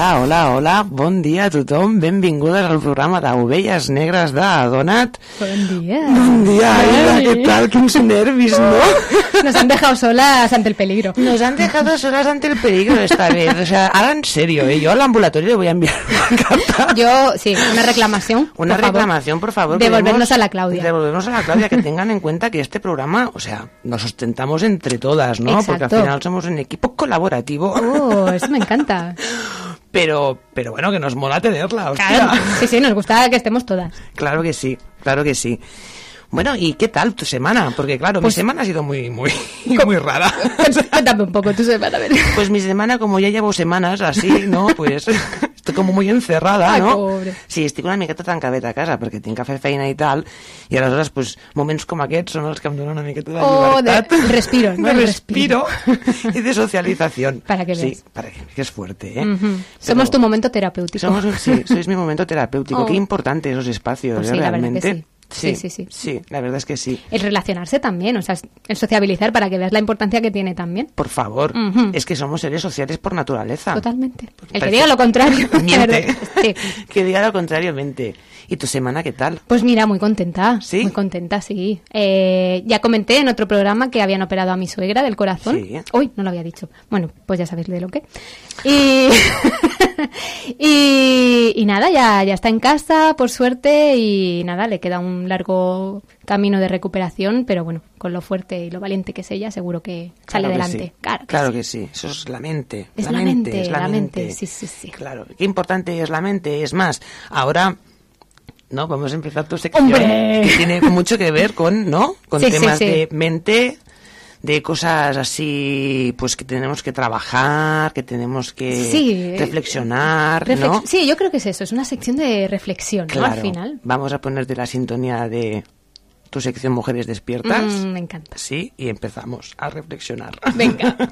Hola, hola, hola, bon dia a tothom, benvingudes al programa d'Ovelles Negres de Donat. Bon dia. Bon dia, Aida. ¿qué tal? Quins nervis, ¿no? Nos han dejado solas ante el peligro. Nos han dejado solas ante el peligro esta vez. O sea, ahora en serio, ¿eh? yo al ambulatorio le voy a enviar una carta. Yo, sí, una reclamación. Una por favor. reclamación, por favor. Devolvernos a la Claudia. Devolvernos a la Claudia, que tengan en cuenta que este programa, o sea, nos sustentamos entre todas, ¿no? Porque al Exacto. final somos un equipo colaborativo. Oh, eso me encanta. Pero, pero bueno, que nos mola tenerla, hostia. Claro, sí, sí, nos gusta que estemos todas. Claro que sí, claro que sí. Bueno, ¿y qué tal tu semana? Porque claro, Pues- mi semana ha sido muy, muy, muy rara. Cuéntame un poco tu semana, a ver. Pues mi semana, como ya llevo semanas así, ¿no? Pues como muy encerrada, Ai, no? pobre. Sí, estic una miqueta tancadeta a casa perquè tinc que fer feina i tal, i aleshores, pues, moments com aquests són els que em donen una miqueta de Oh, de respiro, ¿no? De El respiro y de socialización. Para que Sí, veas. para que, es fuerte, ¿eh? Pero- Somos tu momento terapéutico. Somos sí, sois mi momento terapéutico. Oh. Qué importante esos espacios, Pues ¿eh? sí, realmente. sí. Sí, sí, sí. Sí, la verdad es que sí. El relacionarse también, o sea, el sociabilizar para que veas la importancia que tiene también. Por favor, es que somos seres sociales por naturaleza. Totalmente. El que diga lo contrario. Miente. sí. que diga lo contrario, mente. ¿Y tu semana qué tal? Pues mira, muy contenta. ¿Sí? Muy contenta, sí. Eh, ya comenté en otro programa que habían operado a mi suegra del corazón. Sí. Uy, no lo había dicho. Bueno, pues ya sabéis de lo que. Y, y, y nada, ya, ya está en casa, por suerte, y nada, le queda un largo camino de recuperación, pero bueno, con lo fuerte y lo valiente que es ella, seguro que sale Claro que adelante. sí. Claro, que Claro sí. que sí. Eso es la mente. Es la, la mente, mente, es la, la mente. mente, sí, sí, sí. Claro. Qué importante es la mente. Es más, ahora... No, vamos a empezar tu sección ¡Hombre! que tiene mucho que ver con, ¿no? Con Sí, temas de mente, de cosas así, pues que tenemos que trabajar, que tenemos que Sí. reflexionar, Reflex- ¿no? Sí, yo creo que es eso, es una sección de reflexión. Al final. Vamos a ponerte la sintonía de tu sección Mujeres Despiertas. Mm, me encanta. Sí, y empezamos a reflexionar. Venga.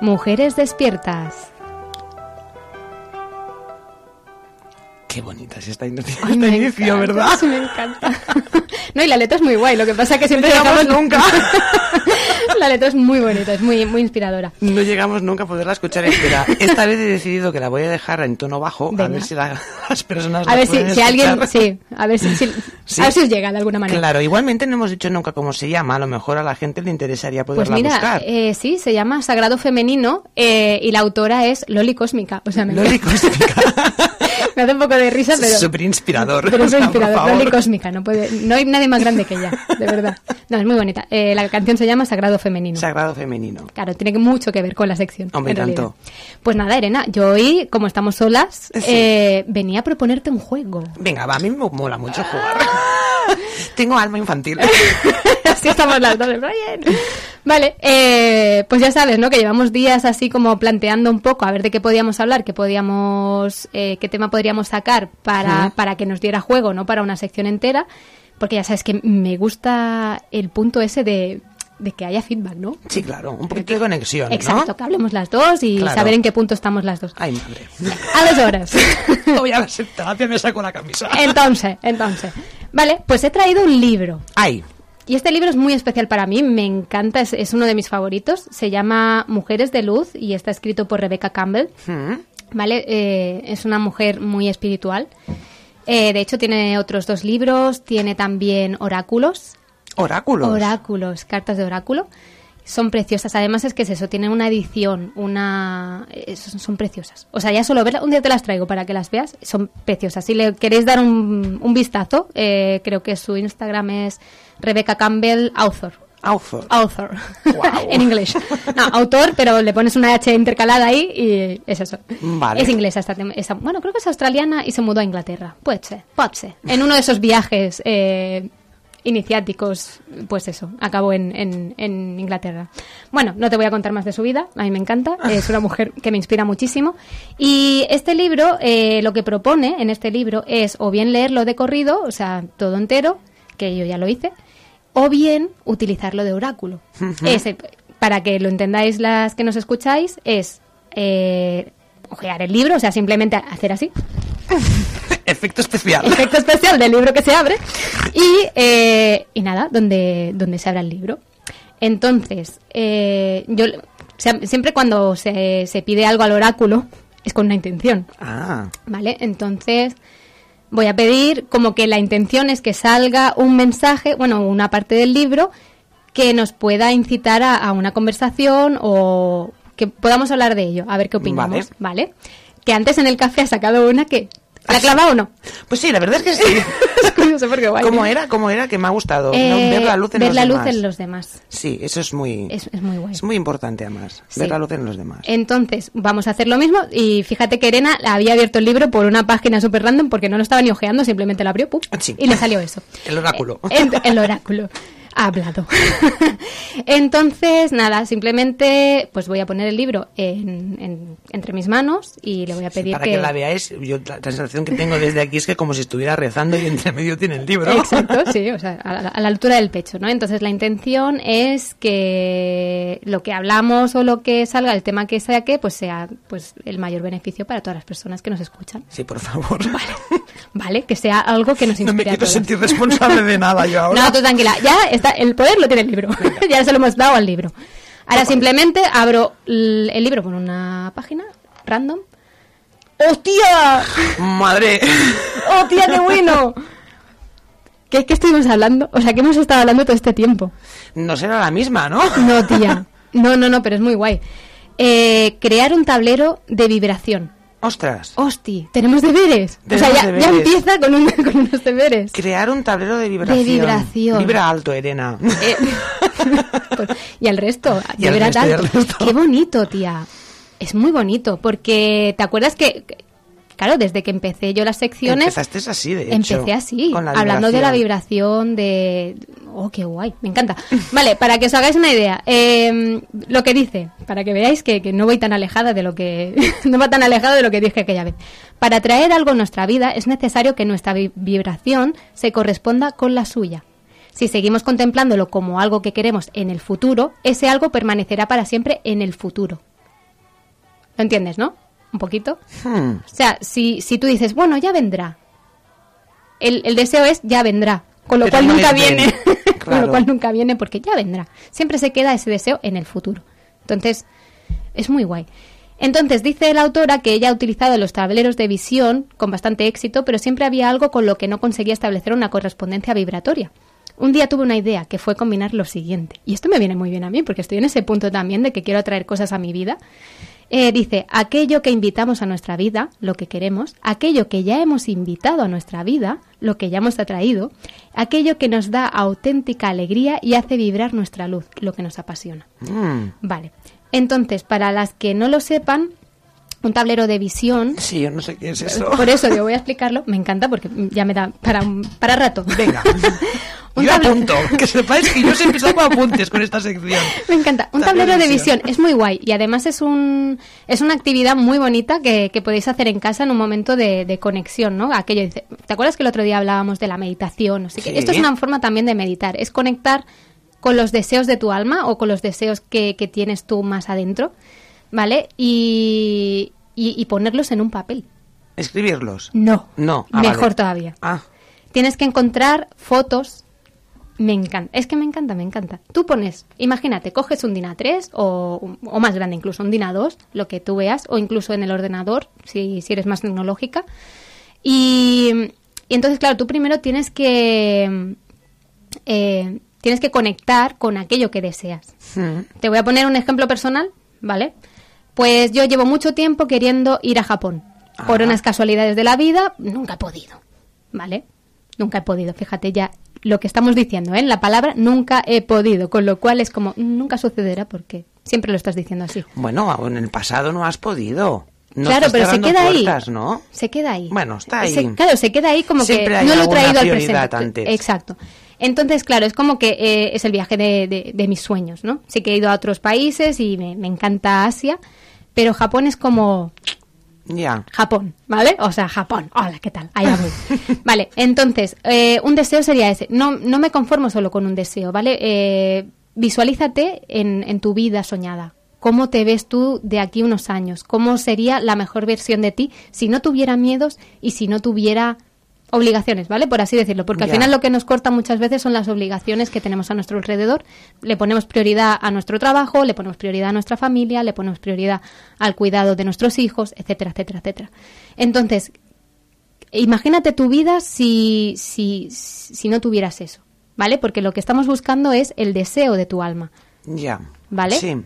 Mujeres despiertas. Qué bonita es esta, inicio, Ay, inicio, encanta, ¿verdad? Sí, me encanta. No, y la letra es muy guay, lo que pasa es que siempre No llegamos dejamos nunca. la letra es muy bonita, es muy, muy inspiradora. No llegamos nunca a poderla escuchar entera. Esta vez he decidido que la voy a dejar en tono bajo, a ver si la- las personas A la ver si, si alguien, sí, a ver si, si- Sí. a ver si os llega de alguna manera. Claro, igualmente no hemos dicho nunca cómo se llama, a lo mejor a la gente le interesaría Pues poderla mira, buscar. eh, sí, se llama Sagrado Femenino eh, y la autora es Loli Cósmica. O sea, me, Loli Cósmica. me hace un poco de risa, pero... Súper inspirador. Pero es inspirador. Loli Cósmica, no, puede, no hay nadie más grande que ella, de verdad. No, es muy bonita. Eh, la canción se llama Sagrado Femenino. Sagrado femenino. Claro, tiene mucho que ver con la sección. Hombre, tanto. Pues nada, Elena, yo hoy, como estamos solas, Sí. eh, venía a proponerte un juego. Venga, va, a mí me mola mucho jugar. Tengo alma infantil. así estamos las dos. Bien. Vale, eh, pues ya sabes, ¿no? Que llevamos días así como planteando un poco a ver de qué podíamos hablar, qué podíamos, eh, qué tema podríamos sacar para, para que nos diera juego, no para una sección entera, porque ya sabes que me gusta el punto ese de, de que haya feedback, ¿no? Sí, claro, un poquito de conexión, Exacto, ¿no? que hablemos las dos y Claro. saber en qué punto estamos las dos. Ay, madre. A las horas. Voy a si terapia me saco la camisa. entonces, entonces. Vale, pues he traído un libro. Ay, Y este libro es muy especial para mí, me encanta, es, es uno de mis favoritos. Se llama Mujeres de Luz y está escrito por Rebecca Campbell. mm, ¿Vale? Eh, es una mujer muy espiritual. Eh, de hecho, tiene otros dos libros, tiene también oráculos. Oráculos. Oráculos, cartas de oráculo. Son preciosas. Además es que es eso, tienen una edición, una... eh, son, son preciosas. O sea, ya solo verlas, un día te las traigo para que las veas. Son preciosas. Si le queréis dar un, un vistazo, eh, creo que su Instagram es Rebecca Campbell Author. Author. Author. En inglés. No, autor, pero le pones una H intercalada ahí y es eso. Vale. Es inglesa esta- Bueno, creo que es australiana y se mudó a Inglaterra. Puede ser, puede ser. En uno de esos viajes eh, iniciáticos, pues eso, acabó en, en- en Inglaterra. Bueno, no te voy a contar más de su vida, a mí me encanta, es una mujer que me inspira muchísimo. Y este libro, eh, lo que propone en este libro es o bien leerlo de corrido, o sea, todo entero, que yo ya lo hice, o bien utilizarlo de oráculo. Ese, para que lo entendáis las que nos escucháis, es eh, ojear el libro, o sea, simplemente hacer así, Efecto especial. efecto especial del libro que se abre y, eh, y nada, donde, donde se abra el libro. Entonces, eh, yo siempre cuando se, se pide algo al oráculo es con una intención, Ah, ¿vale? Entonces voy a pedir como que la intención es que salga un mensaje, bueno, una parte del libro que nos pueda incitar a, a una conversación o que podamos hablar de ello, a ver qué opinamos, ¿vale? Que antes en el café ha sacado una que... ¿La ha clavado o no? pues sí, la verdad es que sí. Es curioso porque guay. ¿Cómo era? ¿Cómo era? Que me ha gustado. Eh, ¿no? Ver la luz en ver los la luz demás. en los demás. Sí, eso es muy... Es, es muy guay. Es muy importante además, Sí. ver la luz en los demás. Entonces, vamos a hacer lo mismo. Y fíjate que Elena había abierto el libro por una página súper random porque no lo estaba ni ojeando, simplemente lo abrió ¡pum! Sí. y le salió eso. El oráculo. Eh, el oráculo. Ha hablado. Entonces, nada, simplemente pues voy a poner el libro en- en- entre mis manos y le voy a Sí, pedir para que... la veáis, yo la sensación que tengo desde aquí es que como si estuviera rezando y entre medio tiene el libro. Exacto, sí, o sea, a la, a la altura del pecho, ¿no? Entonces la intención es que lo que hablamos o lo que salga, el tema que saque, pues sea pues el mayor beneficio para todas las personas que nos escuchan. Sí, por favor. ¿Vale? Que sea algo que nos No me inspire a quiero todos. sentir responsable de nada yo ahora. No, tú tranquila, ya está, el poder lo tiene el libro. ya se lo hemos dado al libro. Ahora simplemente abro el libro por una página random. ¡Hostia! Madre. ¡Hostia, qué bueno! ¿Qué es que estuvimos hablando? O sea, que hemos estado hablando todo este tiempo. No será la misma, ¿no? No, tía. No, no, no, pero es muy guay. Eh, crear un tablero de vibración. Ostras. Hosti, tenemos deberes. o sea, ya, ya empieza con, un- con unos deberes. Crear un tablero de vibración. vibración. Vibra alto, Elena. Eh, pues, y el resto, Y de veras resto, y alto. resto. Qué bonito, tía. Es muy bonito, porque ¿te acuerdas que- claro, desde que empecé yo las secciones, Empezaste así, de hecho. empecé así, hablando de la vibración. de... Oh, qué guay, me encanta. Vale, para que os hagáis una idea, eh, lo que dice, para que veáis que, que no voy tan alejada de lo que... no va tan alejado de lo que dije aquella vez. Para atraer algo en nuestra vida es necesario que nuestra vi- vibración se corresponda con la suya. Si seguimos contemplándolo como algo que queremos en el futuro, ese algo permanecerá para siempre en el futuro. ¿Lo entiendes, no? Un poquito. Hmm. O sea, si, si tú dices, bueno, ya vendrá. El, el deseo es ya vendrá. Con lo Pero cual no nunca viene. con lo cual nunca viene porque ya vendrá. Siempre se queda ese deseo en el futuro. Entonces, es muy guay. Entonces, dice la autora que ella ha utilizado los tableros de visión con bastante éxito, pero siempre había algo con lo que no conseguía establecer una correspondencia vibratoria. Un día tuve una idea que fue combinar lo siguiente. Y esto me viene muy bien a mí, porque estoy en ese punto también de que quiero atraer cosas a mi vida. Eh, dice, aquello que invitamos a nuestra vida, lo que queremos, aquello que ya hemos invitado a nuestra vida, lo que ya hemos atraído, aquello que nos da auténtica alegría y hace vibrar nuestra luz, lo que nos apasiona. Mm. Vale, entonces, para las que no lo sepan, un tablero de visión, Sí, yo no sé qué es eso. por eso yo voy a explicarlo, me encanta porque ya me da para, para rato. Venga. Un yo apunto. Que sepáis que yo siempre saco apuntes con esta sección. Me encanta. Un Tablero tablero de visión. es muy guay y además es un es una actividad muy bonita que, que podéis hacer en casa en un momento de, de conexión, ¿no? Aquello ¿te acuerdas que el otro día hablábamos de la meditación? Así que Sí. esto es una forma también de meditar, es conectar con los deseos de tu alma o con los deseos que, que tienes tú más adentro, ¿vale? Y, y, y ponerlos en un papel. Escribirlos. No. No. Ah, Mejor vale. todavía. Ah, Tienes que encontrar fotos. Me encanta. Es que me encanta, me encanta. Tú pones, imagínate, coges un DIN A3 o, o más grande incluso, un DIN A2, lo que tú veas, o incluso en el ordenador, si, si eres más tecnológica. Y, y entonces, claro, tú primero tienes que, eh, tienes que conectar con aquello que deseas. mm. Te voy a poner un ejemplo personal, ¿vale? Pues yo llevo mucho tiempo queriendo ir a Japón. Por Ah. unas casualidades de la vida, nunca he podido, ¿vale? Nunca he podido, fíjate ya lo que estamos diciendo, ¿eh? La palabra nunca he podido, con lo cual es como, nunca sucederá porque siempre lo estás diciendo así. Bueno, en el pasado no has podido. No claro, pero se queda puertas, ahí. ¿no? Se queda ahí. Bueno, está ahí. Se- claro, se queda ahí como Siempre que no lo he traído al presente. antes. Exacto. Entonces, claro, es como que eh, es el viaje de, de- de mis sueños, ¿no? Sí que he ido a otros países y me, me encanta Asia, pero Japón es como Japón, ¿vale? O sea, Japón. Hola, ¿qué tal? Allá voy. vale, entonces, eh, un deseo sería ese. No, no me conformo solo con un deseo, ¿vale? Eh, visualízate en, en tu vida soñada. cómo te ves tú de aquí unos años, cómo sería la mejor versión de ti si no tuviera miedos y si no tuviera obligaciones, ¿vale? Por así decirlo, porque al Ya. final lo que nos corta muchas veces son las obligaciones que tenemos a nuestro alrededor. Le ponemos prioridad a nuestro trabajo, le ponemos prioridad a nuestra familia, le ponemos prioridad al cuidado de nuestros hijos, etcétera, etcétera, etcétera. Entonces, imagínate tu vida si, si, si no tuvieras eso, ¿vale? Porque lo que estamos buscando es el deseo de tu alma. Ya. ¿Vale? Sí.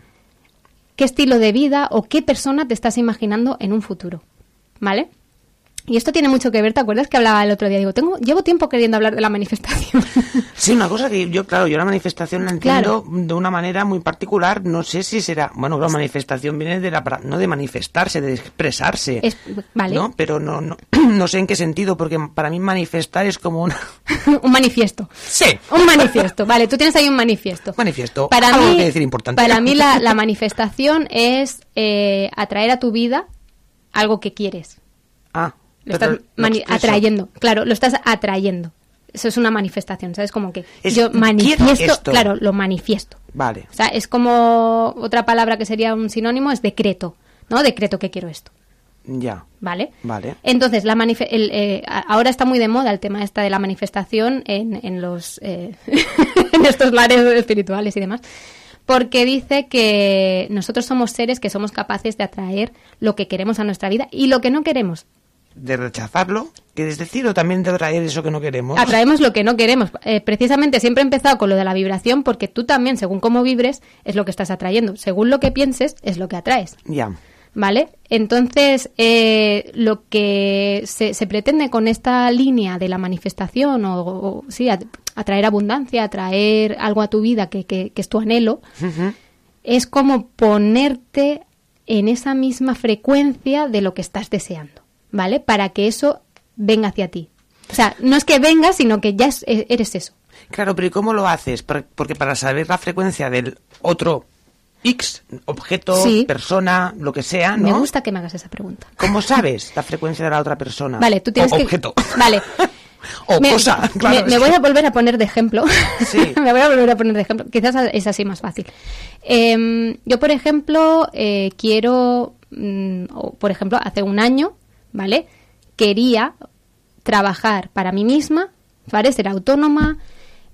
qué estilo de vida o qué persona te estás imaginando en un futuro. ¿Vale? Y esto tiene mucho que ver, ¿te acuerdas que hablaba el otro día? Digo, tengo, llevo tiempo queriendo hablar de la manifestación. Sí, una cosa que yo, claro, yo la manifestación la entiendo Claro. de una manera muy particular. No sé si será. Bueno, la manifestación viene de la. No de manifestarse, de expresarse. Es- vale. ¿no? Pero no, no, no sé en qué sentido, porque para mí manifestar es como una. un manifiesto. Sí. Un manifiesto, vale, tú tienes ahí un manifiesto. Manifiesto. Para Algo mí, que decir importante. Para mí la, la manifestación es eh, atraer a tu vida algo que quieres. Ah, Lo pero estás lo atrayendo, claro, lo estás atrayendo. Eso es una manifestación, ¿sabes? Como que Es, yo manifiesto, esto. claro, lo manifiesto. Vale. O sea, es como otra palabra que sería un sinónimo, es decreto, ¿no? Decreto que quiero esto, Ya. ¿vale? Vale. Entonces, la el, eh, ahora está muy de moda el tema esta de la manifestación en, en los eh, en estos lares espirituales y demás, porque dice que nosotros somos seres que somos capaces de atraer lo que queremos a nuestra vida y lo que no queremos. De rechazarlo, que es decir, o también de traer eso que no queremos. Atraemos lo que no queremos. Eh, precisamente siempre he empezado con lo de la vibración porque tú también, según cómo vibres, es lo que estás atrayendo. Según lo que pienses, es lo que atraes. Ya. ¿Vale? Entonces, eh, lo que se, se pretende con esta línea de la manifestación, o, o- sí, atraer abundancia, atraer algo a tu vida que, que- que es tu anhelo, es como ponerte en esa misma frecuencia de lo que estás deseando, ¿vale? Para que eso venga hacia ti. O sea, no es que venga, sino que ya es- e- eres eso. Claro, pero ¿y cómo lo haces? Por- Porque para saber la frecuencia del otro X, objeto, Sí. persona, lo que sea, ¿no? Me gusta que me hagas esa pregunta. ¿Cómo sabes la frecuencia de la otra persona? Vale, tú tienes o que... objeto. Vale. o Me- cosa, claro. Me, voy a volver a poner de ejemplo. Sí. me voy a volver a poner de ejemplo. Quizás es así más fácil. Em, yo, por ejemplo, eh, quiero, mm, o, por ejemplo, hace un año, ¿vale? Quería trabajar para mí misma, ¿vale? Ser autónoma,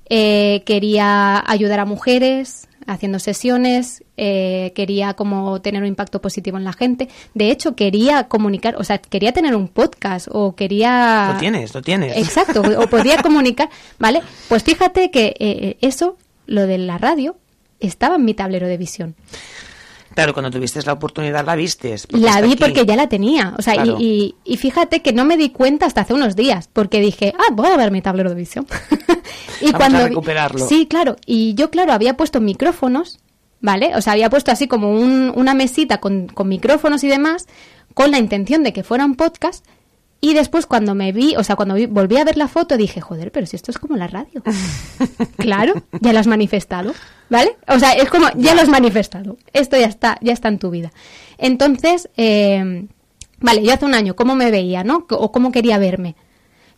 eh, quería ayudar a mujeres haciendo sesiones, eh, quería como tener un impacto positivo en la gente. De hecho, quería comunicar, o sea, quería tener un podcast o quería... Lo tienes, lo tienes. Exacto, o podía comunicar, ¿vale? Pues fíjate que eh, eso, lo de la radio, estaba en mi tablero de visión. Claro, cuando tuviste la oportunidad la porque La vi aquí. porque ya la tenía. O sea, y- Claro. y, y fíjate que no me di cuenta hasta hace unos días, porque dije, ah, voy a ver mi tablero de visión. y Vamos a vi- recuperarlo. Sí, claro. Y yo, claro, había puesto micrófonos, ¿vale? O sea, había puesto así como un- una mesita con, con micrófonos y demás, con la intención de que fuera un podcast. Y después cuando me vi, o sea, cuando vi- volví a ver la foto, dije, joder, pero si esto es como la radio. claro, ya lo has manifestado, ¿vale? O sea, es como, ya lo has manifestado. Esto ya está, ya está en tu vida. Entonces, eh, vale, yo hace un año, ¿cómo me veía, no? O cómo quería verme.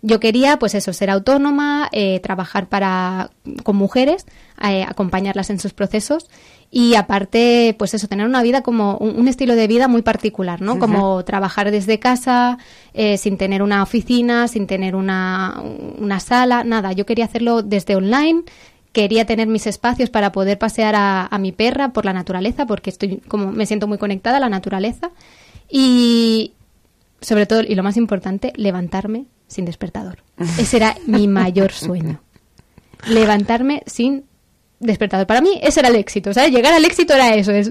Yo quería, pues eso, ser autónoma, eh, trabajar para con mujeres, eh, acompañarlas en sus procesos y aparte, pues eso, tener una vida como un, un estilo de vida muy particular, ¿no? Como trabajar desde casa, eh, sin tener una oficina, sin tener una, una sala, nada. Yo quería hacerlo desde online, quería tener mis espacios para poder pasear a, a mi perra por la naturaleza, porque estoy como me siento muy conectada a la naturaleza y sobre todo y lo más importante, levantarme sin despertador. Ese era mi mayor sueño. Levantarme sin despertador. Para mí ese era el éxito, ¿sabes? Llegar al éxito era eso, es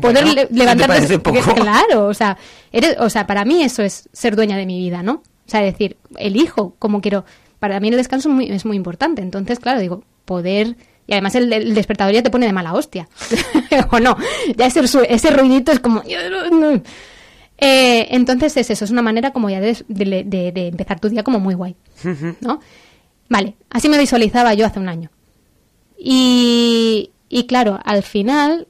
poder Bueno, le- ¿te levantarte parece poco? claro, o sea, eres, o sea, para mí eso es ser dueña de mi vida, ¿no? O sea, decir, elijo cómo quiero. Para mí el descanso es muy, es muy importante. Entonces, claro, digo, poder. Y además el, el despertador ya te pone de mala hostia. o no, ya ese, ese ruidito es como. Eh, entonces es eso, es una manera como ya de, de- de- de empezar tu día como muy guay. ¿No? Vale, así me visualizaba yo hace un año. Y, y claro, al final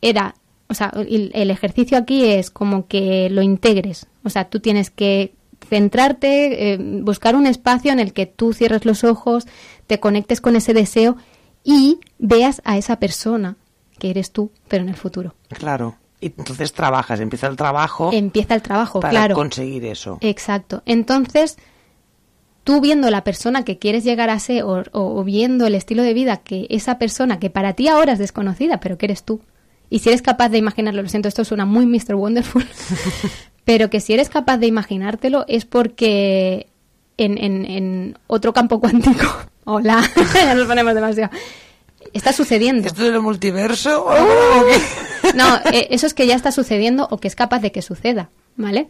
era, o sea, el, el ejercicio aquí es como que lo integres. O sea, tú tienes que centrarte, eh, buscar un espacio en el que tú cierres los ojos, te conectes con ese deseo y veas a esa persona que eres tú, pero en el futuro. Claro. Y entonces trabajas, empieza el trabajo Empieza el trabajo, para claro. conseguir eso. Exacto. Entonces, tú viendo la persona que quieres llegar a ser o, o- o viendo el estilo de vida que esa persona que para ti ahora es desconocida, pero que eres tú, y si eres capaz de imaginarlo, lo siento, esto suena muy Mr. Wonderful, pero que si eres capaz de imaginártelo es porque en, en- en otro campo cuántico, hola, ya nos ponemos demasiado, está sucediendo. ¿Esto del multiverso? ¡Uh! ¿O qué? No, eh, eso es que ya está sucediendo o que es capaz de que suceda, ¿vale?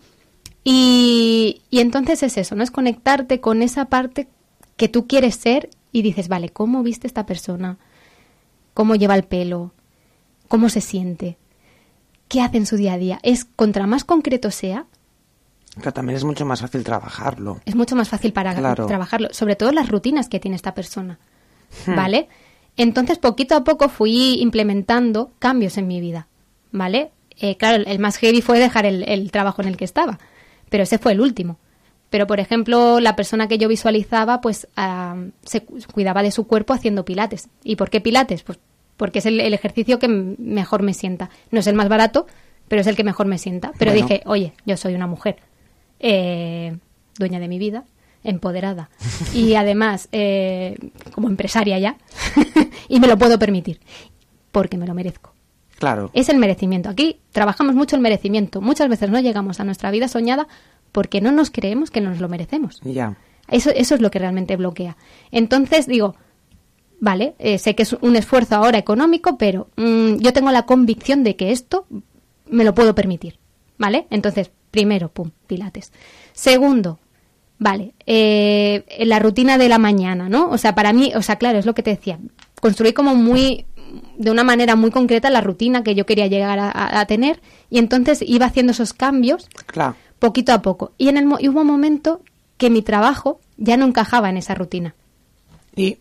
Y, y entonces es eso, ¿no? Es conectarte con esa parte que tú quieres ser y dices, vale, ¿cómo viste esta persona? ¿Cómo lleva el pelo? ¿Cómo se siente? ¿Qué hace en su día a día? Es contra más concreto sea, Claro, también es mucho más fácil trabajarlo. es mucho más fácil para Claro. trabajarlo, sobre todo las rutinas que tiene esta persona, Hmm. ¿vale? Entonces, poquito a poco fui implementando cambios en mi vida, ¿vale? Eh, claro, el- más heavy fue dejar el, el trabajo en el que estaba, pero ese fue el último. Pero, por ejemplo, la persona que yo visualizaba, pues ah, se cu- cuidaba de su cuerpo haciendo pilates. ¿Y por qué pilates? Pues porque es el, el ejercicio que mejor me sienta. No es el más barato, pero es el que mejor me sienta. Pero Bueno. dije, oye, yo soy una mujer eh, dueña de mi vida, empoderada y además eh, como empresaria ya y me lo puedo permitir porque me lo merezco. Claro. Es el merecimiento. Aquí trabajamos mucho el merecimiento. Muchas veces no llegamos a nuestra vida soñada porque no nos creemos que nos lo merecemos. Ya. Eso, eso es lo que realmente bloquea. Entonces digo, vale, eh, sé que es un esfuerzo ahora económico, pero mm, yo tengo la convicción de que esto me lo puedo permitir, ¿vale? Entonces, primero, pum, pilates. Segundo, vale, eh, la rutina de la mañana, ¿no? O sea, para mí, o sea, claro, es lo que te decía, construí como muy, de una manera muy concreta la rutina que yo quería llegar a- a- tener y entonces iba haciendo esos cambios Claro. poquito a poco. Y, en el, y hubo un momento que mi trabajo ya no encajaba en esa rutina Y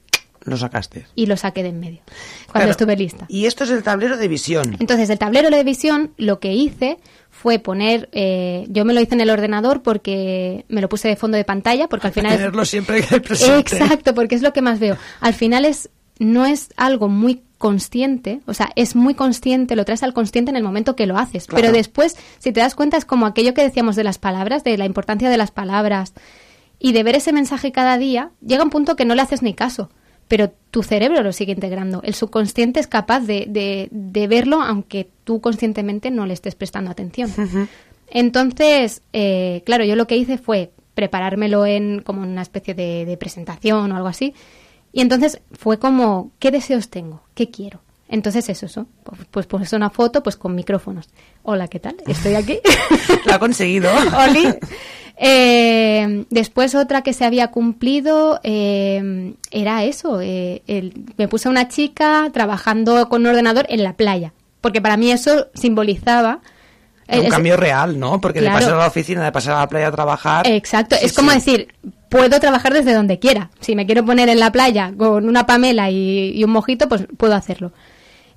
lo sacaste. y lo saqué de en medio cuando Claro. estuve lista. Y esto es el tablero de visión. Entonces, el tablero de visión lo que hice fue poner, eh, yo me lo hice en el ordenador porque me lo puse de fondo de pantalla, porque al final... es- Tenerlo siempre presente. Exacto, porque es lo que más veo. Al final es no es algo muy consciente, o sea, es muy consciente, lo traes al consciente en el momento que lo haces, Claro. pero después, si te das cuenta, es como aquello que decíamos de las palabras, de la importancia de las palabras y de ver ese mensaje cada día, llega un punto que no le haces ni caso, pero tu cerebro lo sigue integrando, el subconsciente es capaz de, de, de verlo aunque tú conscientemente no le estés prestando atención. Entonces, eh, claro, yo lo que hice fue preparármelo en como una especie de, de presentación o algo así. Y entonces fue como, ¿qué deseos tengo? ¿Qué quiero? Entonces eso, eso. Pues, pues pones una foto pues con micrófonos. Hola, ¿qué tal? Estoy aquí. Lo ha conseguido. Oli. Eh, después otra que se había cumplido eh, era eso. eh, el- me puse una chica trabajando con un ordenador en la playa. Porque para mí eso simbolizaba... un es- cambio real, ¿no? Porque Claro. de pasar a la oficina, de pasar a la playa a trabajar. Exacto, Sí, es como sí. decir, puedo trabajar desde donde quiera. Si me quiero poner en la playa con una pamela y, y un mojito, pues puedo hacerlo.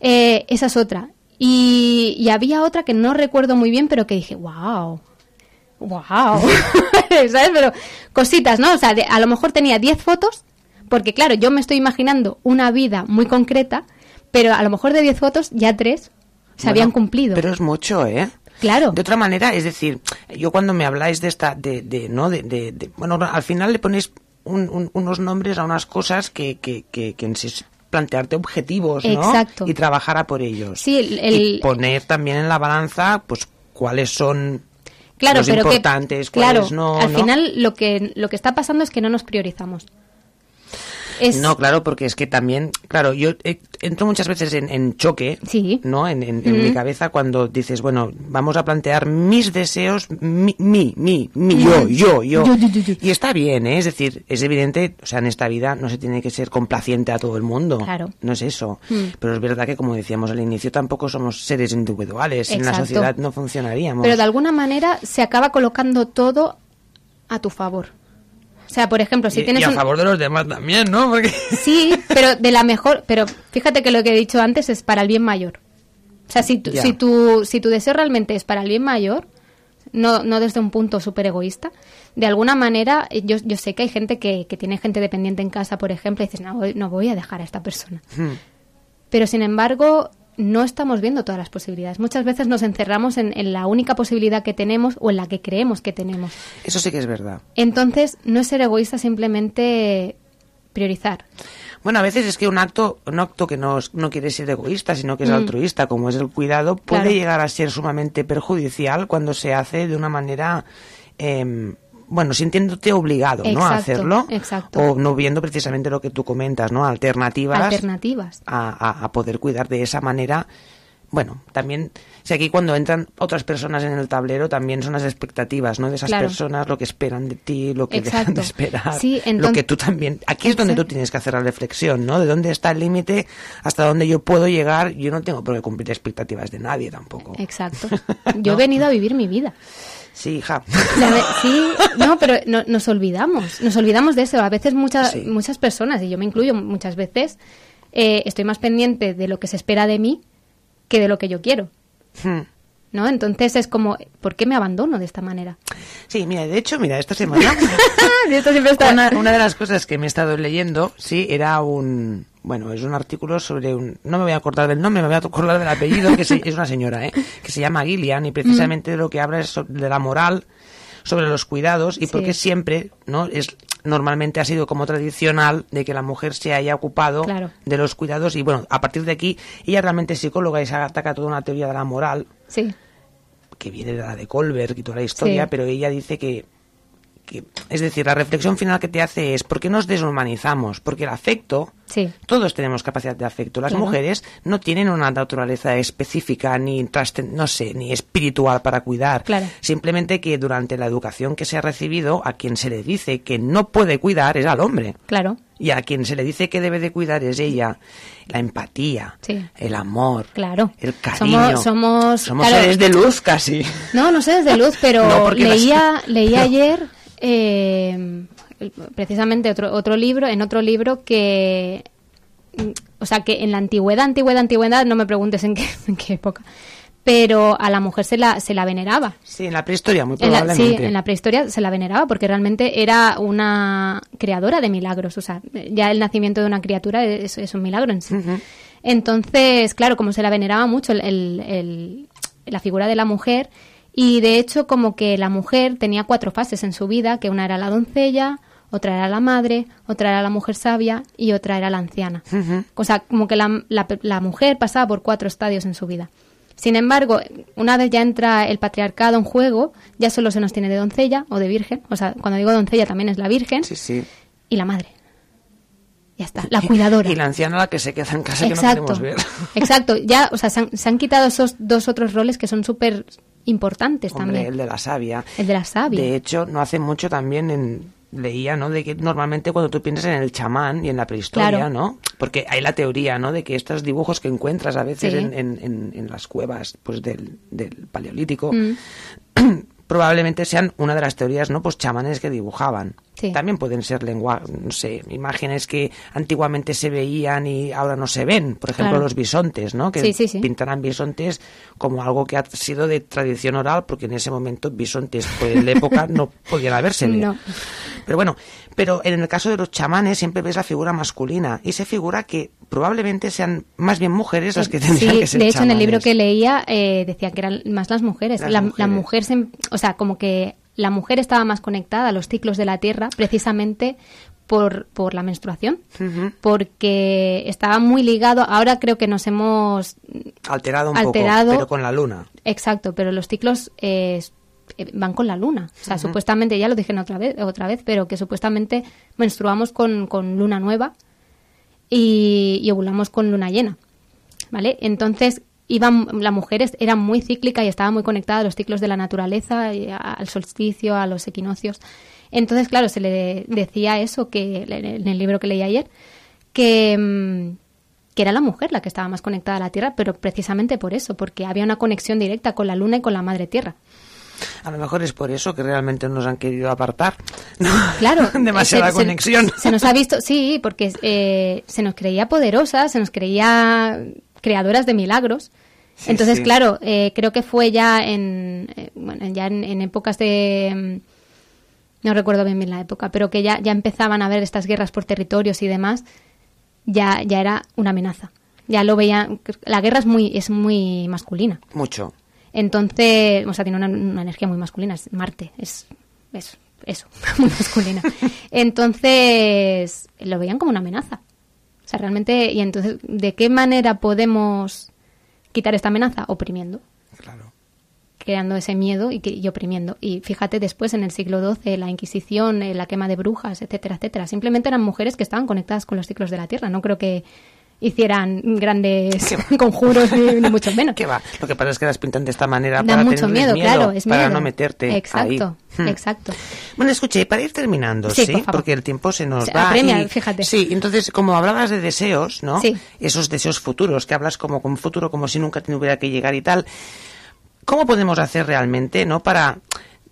Eh, esa es otra. Y, y había otra que no recuerdo muy bien, pero que dije, wow, wow, ¿sabes? Pero cositas, ¿no? O sea, de- a lo mejor tenía 10 fotos, porque claro, yo me estoy imaginando una vida muy concreta, pero a lo mejor de 10 fotos ya 3 se Bueno, habían cumplido. Pero es mucho, ¿eh? Claro. De otra manera, es decir, yo cuando me habláis de esta, de, de ¿no? De, de- de- bueno, al final le ponéis un- un- unos nombres a unas cosas que, que, que, que en sí es plantearte objetivos, ¿no? Exacto. Y trabajar a por ellos. Sí, el- Y el- poner también en la balanza, pues, cuáles son Claro, los pero importantes, que, claro, no, al ¿no? final lo que lo que está pasando es que no nos priorizamos. Es, No, claro, porque es que también, claro, yo eh, entro muchas veces en, en choque, Sí. ¿no? En, en- en mi cabeza cuando dices, bueno, vamos a plantear mis deseos, mi, mi, mi, mi, yo, yo, yo. Y está bien, ¿eh? Es decir, es evidente, o sea, en esta vida no se tiene que ser complaciente a todo el mundo. Claro. No es eso. Mm. Pero es verdad que, como decíamos al inicio, tampoco somos seres individuales. En la sociedad no funcionaríamos. pero de alguna manera se acaba colocando todo a tu favor. O sea, por ejemplo, si y, tienes y a un- favor de los demás también, ¿no? Porque... Sí, pero de la mejor, pero fíjate que lo que he dicho antes es para el bien mayor. O sea, si tu, si tu, si tu deseo realmente es para el bien mayor, no, no desde un punto súper egoísta, de alguna manera, eh, yo, yo sé que hay gente que, que tiene gente dependiente en casa, por ejemplo, y dices, no, voy- no voy a dejar a esta persona. Hmm. Pero sin embargo, no estamos viendo todas las posibilidades. Muchas veces nos encerramos en, en, la única posibilidad que tenemos o en la que creemos que tenemos. Eso sí que es verdad. Entonces, no es ser egoísta, simplemente priorizar. Bueno, a veces es que un acto, un acto que no, no quiere ser egoísta, sino que es mm. altruista, como es el cuidado, puede llegar a ser sumamente perjudicial cuando se hace de una manera eh, bueno, sintiéndote obligado, ¿no? A hacerlo. Exacto. O no viendo precisamente lo que tú comentas, ¿no? Alternativas. Alternativas. A, a, poder cuidar de esa manera. Bueno, también, si aquí cuando entran otras personas en el tablero, también son las expectativas, ¿no? De esas personas, lo que esperan de ti, lo que dejan de esperar. Sí, Lo que tú también. Aquí es donde tú tienes que hacer la reflexión, ¿no? De dónde está el límite, hasta dónde yo puedo llegar. Yo no tengo por qué cumplir expectativas de nadie tampoco. Exacto. Yo he venido a vivir mi vida. Sí, hija. sí, no, pero nos olvidamos, nos olvidamos de eso. A veces muchas, muchas personas, y yo me incluyo muchas veces, eh, estoy más pendiente de lo que se espera de mí que de lo que yo quiero. Hmm. ¿No? Entonces es como, ¿por qué me abandono de esta manera? Sí, mira, de hecho, mira, esta semana... una, una de las cosas que me he estado leyendo, sí, era un, bueno, es un artículo sobre un, no me voy a acordar del nombre, me voy a acordar del apellido, que es una señora, ¿eh? que se llama Gillian y precisamente de lo que habla es de la moral, sobre los cuidados y porque siempre, ¿no? Es normalmente ha sido como tradicional de que la mujer se haya ocupado de los cuidados y bueno, a partir de aquí ella realmente es psicóloga y se ataca toda una teoría de la moral. Sí. que viene de la de Colbert y toda la historia, pero ella dice que es decir, la reflexión final que te hace es ¿por qué nos deshumanizamos? Porque el afecto, todos tenemos capacidad de afecto. Las mujeres no tienen una naturaleza específica ni no sé, ni espiritual para cuidar. Simplemente que durante la educación que se ha recibido, a quien se le dice que no puede cuidar es al hombre. Claro. Y a quien se le dice que debe de cuidar es ella. La empatía, el amor, claro. el cariño. Somos, somos, seres de luz casi. No, no seres de luz, pero leía, leía ayer eh, precisamente otro, otro libro, en otro libro que, o sea, que en la antigüedad, antigüedad, antigüedad, no me preguntes en qué, en qué época, pero a la mujer se la, se la veneraba. Sí, en la prehistoria, muy probablemente. sí, en la prehistoria se la veneraba porque realmente era una creadora de milagros. O sea, ya el nacimiento de una criatura es, es un milagro en sí. Entonces, claro, como se la veneraba mucho el, el, la figura de la mujer, y de hecho, como que la mujer tenía cuatro fases en su vida, que una era la doncella, otra era la madre, otra era la mujer sabia y otra era la anciana. O sea, como que la, la, mujer pasaba por cuatro estadios en su vida. Sin embargo, una vez ya entra el patriarcado en juego, ya solo se nos tiene de doncella o de virgen. O sea, cuando digo doncella también es la virgen. Sí, sí. Y la madre. Ya está, la cuidadora. Y la anciana la que se queda en casa exacto, que no ver. Exacto, ya, o sea, se han, se han quitado esos dos otros roles que son súper importantes también. El de la sabia. El de la sabia. De hecho, no hace mucho también en, leía, ¿no? De que normalmente cuando tú piensas en el chamán y en la prehistoria, ¿no? Porque hay la teoría, ¿no? De que estos dibujos que encuentras a veces en, en, en, las cuevas pues del, del paleolítico mm. probablemente sean una de las teorías, ¿no? Pues chamanes que dibujaban. También pueden ser lenguajes, no sé, imágenes que antiguamente se veían y ahora no se ven. Por ejemplo, los bisontes, ¿no? Que pintarán bisontes como algo que ha sido de tradición oral, porque en ese momento bisontes por la época no podían haberse. No. Pero bueno, pero en el caso de los chamanes siempre ves la figura masculina y se figura que probablemente sean más bien mujeres las que tendrían que ser de hecho en el libro que leía eh, decía que eran más las mujeres. la, mujer, o sea, como que la mujer estaba más conectada a los ciclos de la Tierra precisamente por, por la menstruación, porque estaba muy ligado, ahora creo que nos hemos alterado un poco, pero con la luna. Exacto, pero los ciclos eh, eh, van con la luna. O sea, supuestamente, ya lo dije otra vez, otra vez, pero que supuestamente menstruamos con, con luna nueva y, y ovulamos con luna llena. ¿Vale? Entonces, iban, la mujer era muy cíclica y estaba muy conectada a los ciclos de la naturaleza, al solsticio, a los equinoccios. Entonces, claro, se le decía eso que en el libro que leí ayer, que, mm, que era la mujer la que estaba más conectada a la Tierra, pero precisamente por eso, porque había una conexión directa con la Luna y con la Madre Tierra. A lo mejor es por eso que realmente nos han querido apartar. Claro. Demasiada conexión. Se, nos ha visto, sí, porque eh, se nos creía poderosa, se nos creía creadoras de milagros. Entonces, claro, eh, creo que fue ya en, eh, bueno, ya en, épocas de... Mm, no recuerdo bien bien la época, pero que ya, ya empezaban a haber estas guerras por territorios y demás, ya, ya era una amenaza. Ya lo veían. La guerra es muy, es muy masculina. Mucho. Entonces, o sea, tiene una, energía muy masculina. Es Marte, es, es eso, muy masculina. Entonces, lo veían como una amenaza. O sea, realmente, y entonces, ¿de qué manera podemos quitar esta amenaza? Oprimiendo. Claro. Creando ese miedo y, y oprimiendo. Y fíjate, después, en el siglo XII, la Inquisición, eh, la quema de brujas, etcétera, etcétera. Simplemente eran mujeres que estaban conectadas con los ciclos de la Tierra. No creo que hicieran grandes conjuros ni, mucho menos. ¿Qué va? Lo que pasa es que las pintan de esta manera para mucho miedo, claro, es para no meterte exacto, ahí. Hmm. Exacto. Bueno, escuche, para ir terminando, ¿sí? Porque el tiempo se nos va. Apremia, fíjate. Sí, entonces, como hablabas de deseos, ¿no? Sí. Esos deseos futuros, que hablas como con futuro, como si nunca tuviera que llegar y tal. ¿Cómo podemos hacer realmente, no? Para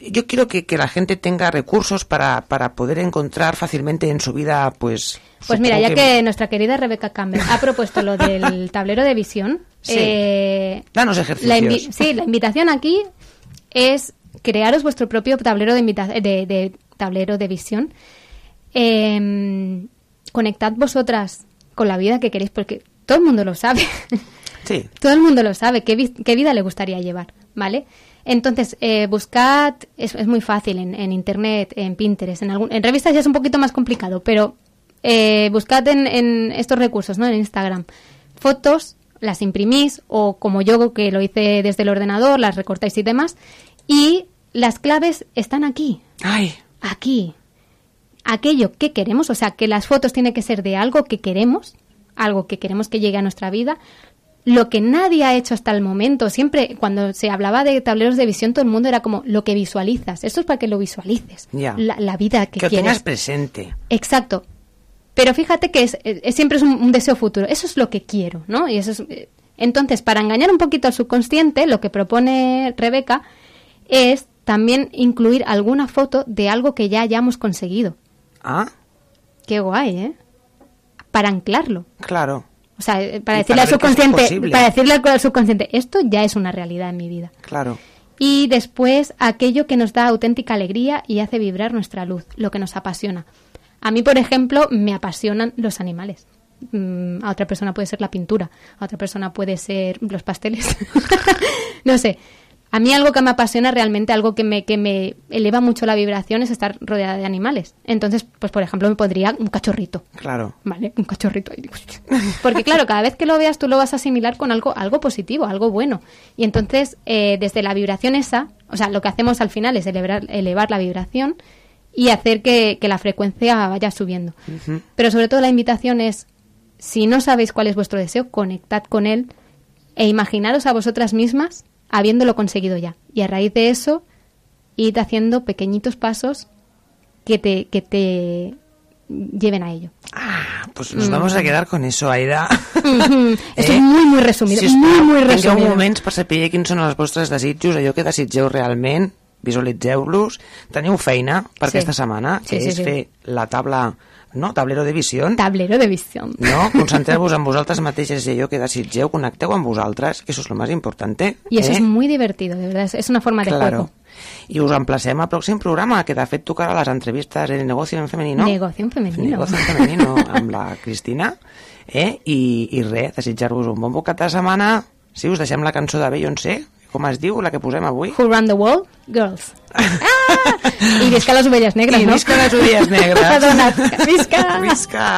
yo quiero que, que, la gente tenga recursos para, para, poder encontrar fácilmente en su vida, pues... Pues mira, ya que... nuestra querida Rebecca Campbell ha propuesto lo del tablero de visión... Sí. Eh, Danos ejercicios. sí, la invitación aquí es crearos vuestro propio tablero de, de, tablero de visión. Em, conectad vosotras con la vida que queréis, porque todo el mundo lo sabe. Sí. todo el mundo lo sabe, qué, qué vida le gustaría llevar, ¿vale? Entonces, eh, buscad, es, es, muy fácil en, Internet, en Pinterest, en, algún, en revistas ya es un poquito más complicado, pero eh, buscad en, estos recursos, ¿no? En Instagram, fotos, las imprimís o como yo que lo hice desde el ordenador, las recortáis y demás, y las claves están aquí. ¡Ay! Aquí. Aquello que queremos, o sea, que las fotos tienen que ser de algo que queremos, algo que queremos que llegue a nuestra vida, lo que nadie ha hecho hasta el momento. Siempre cuando se hablaba de tableros de visión, todo el mundo era como lo que visualizas. Eso es para que lo visualices. La, vida que, que quieres. tengas presente. Exacto. Pero fíjate que es, siempre es un, deseo futuro. Eso es lo que quiero, ¿no? Y eso es, eh, entonces, para engañar un poquito al subconsciente, lo que propone Rebeca es también incluir alguna foto de algo que ya hayamos conseguido. Ah. Qué guay, ¿eh? Para anclarlo. Claro. O sea, eh, para decirle al subconsciente, para decirle al subconsciente, esto ya es una realidad en mi vida. Claro. Y después aquello que nos da auténtica alegría y hace vibrar nuestra luz, lo que nos apasiona. A mí, por ejemplo, me apasionan los animales. Mm, a otra persona puede ser la pintura, a otra persona puede ser los pasteles. no sé. A mí algo que me apasiona realmente, algo que me, que me eleva mucho la vibración es estar rodeada de animales. Entonces, pues por ejemplo, me podría un cachorrito. Claro. ¿Vale? Un cachorrito. Porque claro, cada vez que lo veas tú lo vas a asimilar con algo, algo positivo, algo bueno. Y entonces, eh, desde la vibración esa, o sea, lo que hacemos al final es elevar, elevar la vibración y hacer que, la frecuencia vaya subiendo. Pero sobre todo la invitación es, si no sabéis cuál es vuestro deseo, conectad con él e imaginaros a vosotras mismas habiéndolo conseguido ya. Y a raíz de eso, id haciendo pequeñitos pasos que te, que te lleven a ello. Ah, pues nos vamos a quedar con eso, Aida. Esto eh? muy, muy resumido. Si muy, muy resumido. Tingueu moments per saber quins són els vostres desitjos, allò que desitgeu realment, visualitzeu-los. Teniu feina per sí. aquesta setmana, que sí, sí, és sí. fer la taula no? Tablero de visió. Tablero de visió. No? Concentreu-vos en vosaltres mateixes i allò que desitgeu, connecteu amb vosaltres, que eso es lo más importante. Y eso ¿eh? es muy divertido, de verdad, es una forma de claro. juego. I us emplacem al pròxim programa, que de fet tocarà les entrevistes en Negocio en Femenino. Negocio en Femenino. Negocio en Femenino, amb la Cristina. Eh? I, I res, desitjar-vos un bon bocat de setmana. Sí, us deixem la cançó de Beyoncé, com es diu, la que posem avui? Who Run the World? Girls. Ah! I visca les ovelles negres, I no? I visca les ovelles negres. Perdona, visca. Visca.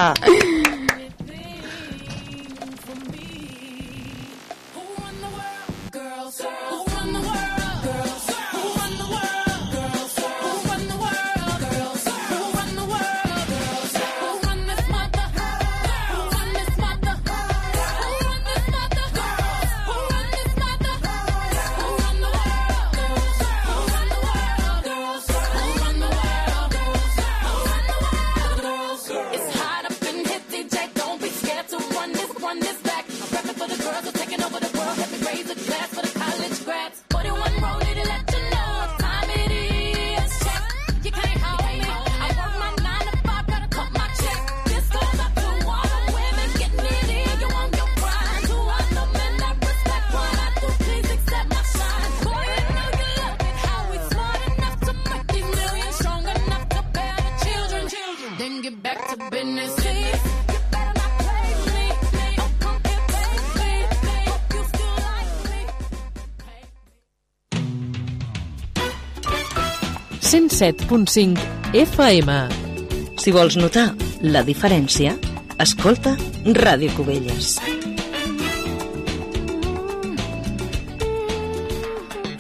107.5 FM. Si vols notar la diferència, escolta Ràdio Cubelles.